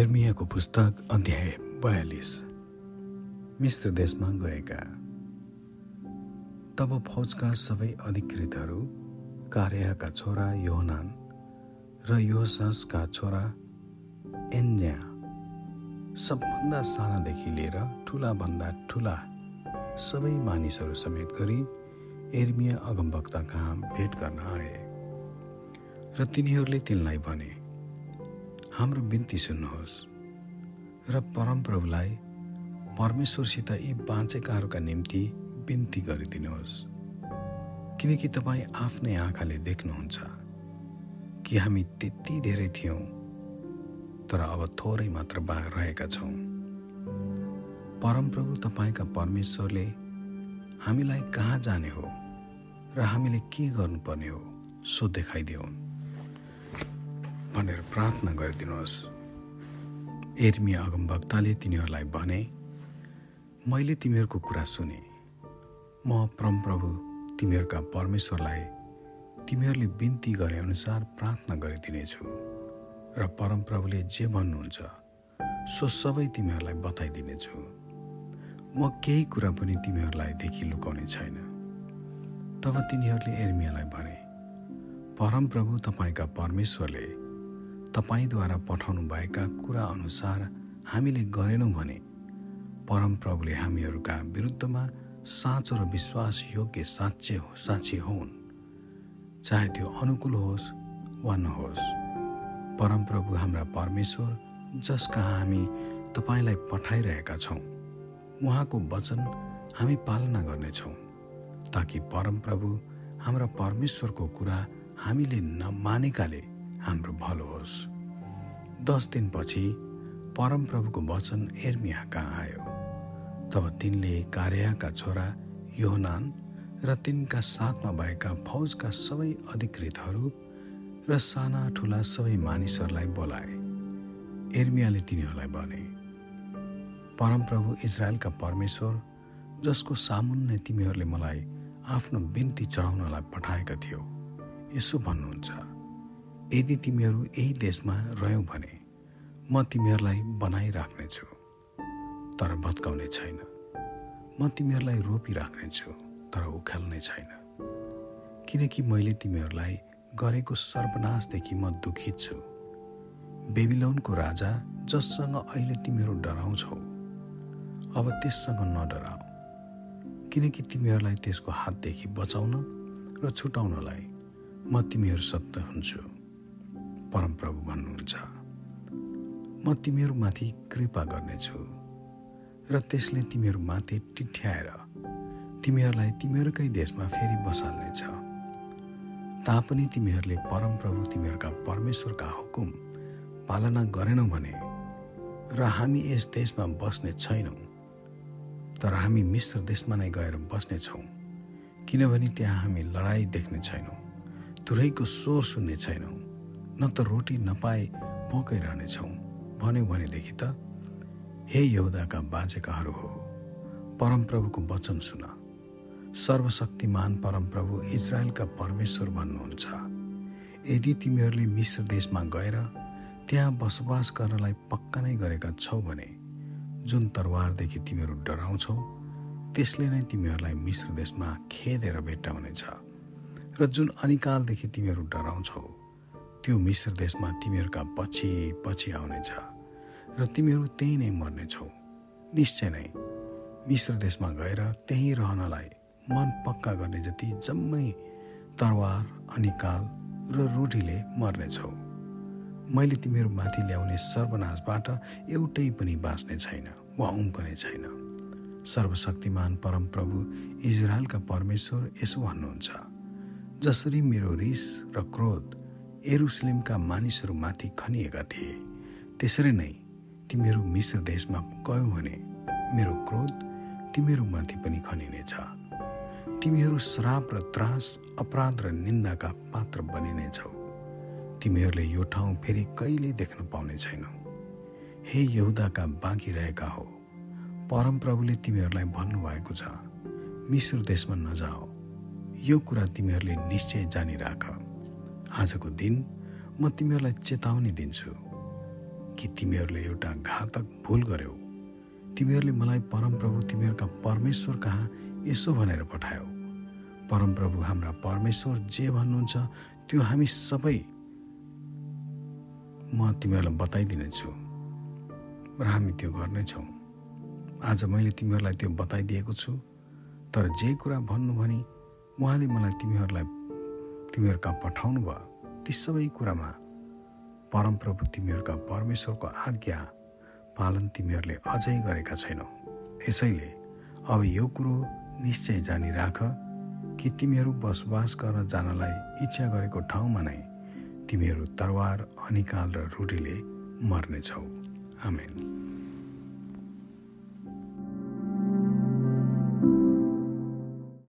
एर्मियाको पुस्तक अध्याय बयालिस। मिश्र देशमा गएका। तब फौजका सबै अधिकृतहरू कार्यका छोरा योहनान र योससका छोरा एन्या सबभन्दा सानादेखि लिएर ठुलाभन्दा ठुला सबै मानिसहरू समेत गरी एर्मिया अगमभक्ता कहाँ भेट गर्न आए। र तिनीहरूले तिनलाई भने हाम्रो बिन्ती सुन्नुहोस्। र परमप्रभुलाई परमेश्वरसित यी बाँचेकाहरूका निम्ति बिन्ती गरिदिनुहोस्। किनकि तपाईँ आफ्नै आँखाले देख्नुहुन्छ कि हामी त्यति धेरै थियौँ तर अब थोरै मात्र बा रहेका छौँ। परमप्रभु तपाईँका परमेश्वरले हामीलाई कहाँ जाने हो र हामीले के गर्नुपर्ने हो सो देखाइदिउन्। भनेर प्रार्थना गरिदिनुहोस्। एर्मिया अगमभक्ताले तिनीहरूलाई भने मैले तिमीहरूको कुरा सुने। म परमप्रभु तिमीहरूका परमेश्वरलाई तिमीहरूले बिन्ती गरे अनुसार प्रार्थना गरिदिनेछु र परमप्रभुले जे भन्नुहुन्छ सो सबै तिमीहरूलाई बताइदिनेछु। म केही कुरा पनि तिमीहरूलाई देखि लुकाउने छैन। तब तिनीहरूले एर्मियालाई भने परमप्रभु तपाईँका परमेश्वरले तपाईँद्वारा पठाउनु भएका कुरा अनुसार हामीले गरेनौँ भने परमप्रभुले हामीहरूका विरुद्धमा साँचो र विश्वास योग्य साँच्चे हो साँची हुन्। चाहे त्यो अनुकूल होस् वा नहोस् परमप्रभु हाम्रा परमेश्वर जसका हामी तपाईँलाई पठाइरहेका छौँ उहाँको वचन हामी पालना गर्नेछौँ ताकि परमप्रभु हाम्रा परमेश्वरको कुरा हामीले नमानेकाले हाम्रो भलो होस्। दस दिनपछि परमप्रभुको वचन एर्मिया कहाँ आयो। तब तिनले कार्याका छोरा योहनान र तिनका साथमा भएका फौजका सबै अधिकृतहरू र साना ठुला सबै मानिसहरूलाई बोलाए। एर्मियाले तिनीहरूलाई भने परमप्रभु इजरायलका परमेश्वर जसको सामुन्ने तिमीहरूले मलाई आफ्नो बिन्ती चढाउनलाई पठाएका थियो यसो भन्नुहुन्छ। यदि तिमीहरू यही देशमा रह्यौ भने म तिमीहरूलाई बनाइराख्नेछु तर भत्काउने छैन। म तिमीहरूलाई रोपिराख्नेछु तर उखाल्ने छैन। किनकि मैले तिमीहरूलाई गरेको सर्वनाशदेखि म दुखित छु। बेबिलोनको राजा जससँग अहिले तिमीहरू डराउँछौ अब त्यससँग नडराऊ। किनकि तिमीहरूलाई त्यसको हातदेखि बचाउन र छुटाउनलाई म तिमीहरू सत्य हुन्छु। परमप्रभु भन्नुहुन्छ। म तिमीहरूमाथि कृपा गर्नेछु र त्यसले तिमीहरूमाथि टिठ्याएर तिमीहरूलाई तिमीहरूकै देशमा फेरि बसाल्नेछ। तापनि तिमीहरूले परमप्रभु तिमीहरूका परमेश्वरका हुकुम पालना गरेनौ भने र हामी यस देशमा बस्ने छैनौँ। तर हामी मिश्र देशमा नै गएर बस्नेछौँ किनभने त्यहाँ हामी लडाइँ देख्ने छैनौँ तुरैको स्वर सुन्ने छैनौँ। न त रोटी नपाए भोकै रहनेछौँ। भन्यो भनेदेखि त हे यहुदाका बाजेकाहरू हो परमप्रभुको वचन सुन। सर्वशक्तिमान परमप्रभु इजरायलका परमेश्वर भन्नुहुन्छ। यदि तिमीहरूले मिश्र देशमा गएर त्यहाँ बसोबास गर्नलाई पक्का नै गरेका छौ भने जुन तरवारदेखि तिमीहरू डराउँछौ त्यसले नै तिमीहरूलाई मिश्र देशमा खेदेर भेट्टाउनेछ। र जुन अनिकालदेखि तिमीहरू डराउँछौ त्यो मिश्र देशमा तिमीहरूका पछि पछि आउनेछ र तिमीहरू त्यही नै मर्नेछौ। निश्चय नै मिश्र देशमा गएर त्यहीँ रहनलाई मन पक्का गर्ने जति जम्मै तरवार अनिकाल र रुढीले मर्नेछौ। मैले तिमीहरूमाथि ल्याउने सर्वनाशबाट एउटै पनि बाँच्ने छैन वा उम्कने छैन। सर्वशक्तिमान परमप्रभु इजरायलका परमेश्वर यसो भन्नुहुन्छ जसरी मेरो रिस र क्रोध एरुसलेमका मानिसहरूमाथि खनिएका थिए। त्यसरी नै तिमीहरू मिश्र देशमा गयौ भने मेरो क्रोध तिमीहरूमाथि पनि खनिनेछ। तिमीहरू श्राप र त्रास अपराध र निन्दाका पात्र बनिनेछौ। तिमीहरूले यो ठाउँ फेरि कहिले देख्न पाउने छैनौ। हे यहुदाका बाँकी रहेका हो परमप्रभुले तिमीहरूलाई भन्नुभएको छ मिश्र देशमा नजाओ। यो कुरा तिमीहरूले निश्चय जानिराख। आजको दिन म तिमीहरूलाई चेतावनी दिन्छु कि तिमीहरूले एउटा घातक भुल गर्यौ। तिमीहरूले मलाई परमप्रभु तिमीहरूका परमेश्वर कहाँ यसो भनेर पठायो। परमप्रभु हाम्रा परमेश्वर जे भन्नुहुन्छ त्यो हामी सबै म तिमीहरूलाई बताइदिनेछु र हामी त्यो गर्नेछौँ। आज मैले तिमीहरूलाई त्यो बताइदिएको छु तर जे कुरा भन्नु भने उहाँले मलाई तिमीहरूलाई तिमीहरूका पठाउनु भयो। ती सबै कुरामा परमप्रभु तिमीहरूका परमेश्वरको आज्ञा पालन तिमीहरूले अझै गरेका छैनौ। यसैले अब यो कुरो निश्चय जानिराख कि तिमीहरू बसोबास गर्न जानलाई इच्छा गरेको ठाउँमा नै तिमीहरू तरवार अनिकाल र रुटीले मर्नेछौ। आमेन।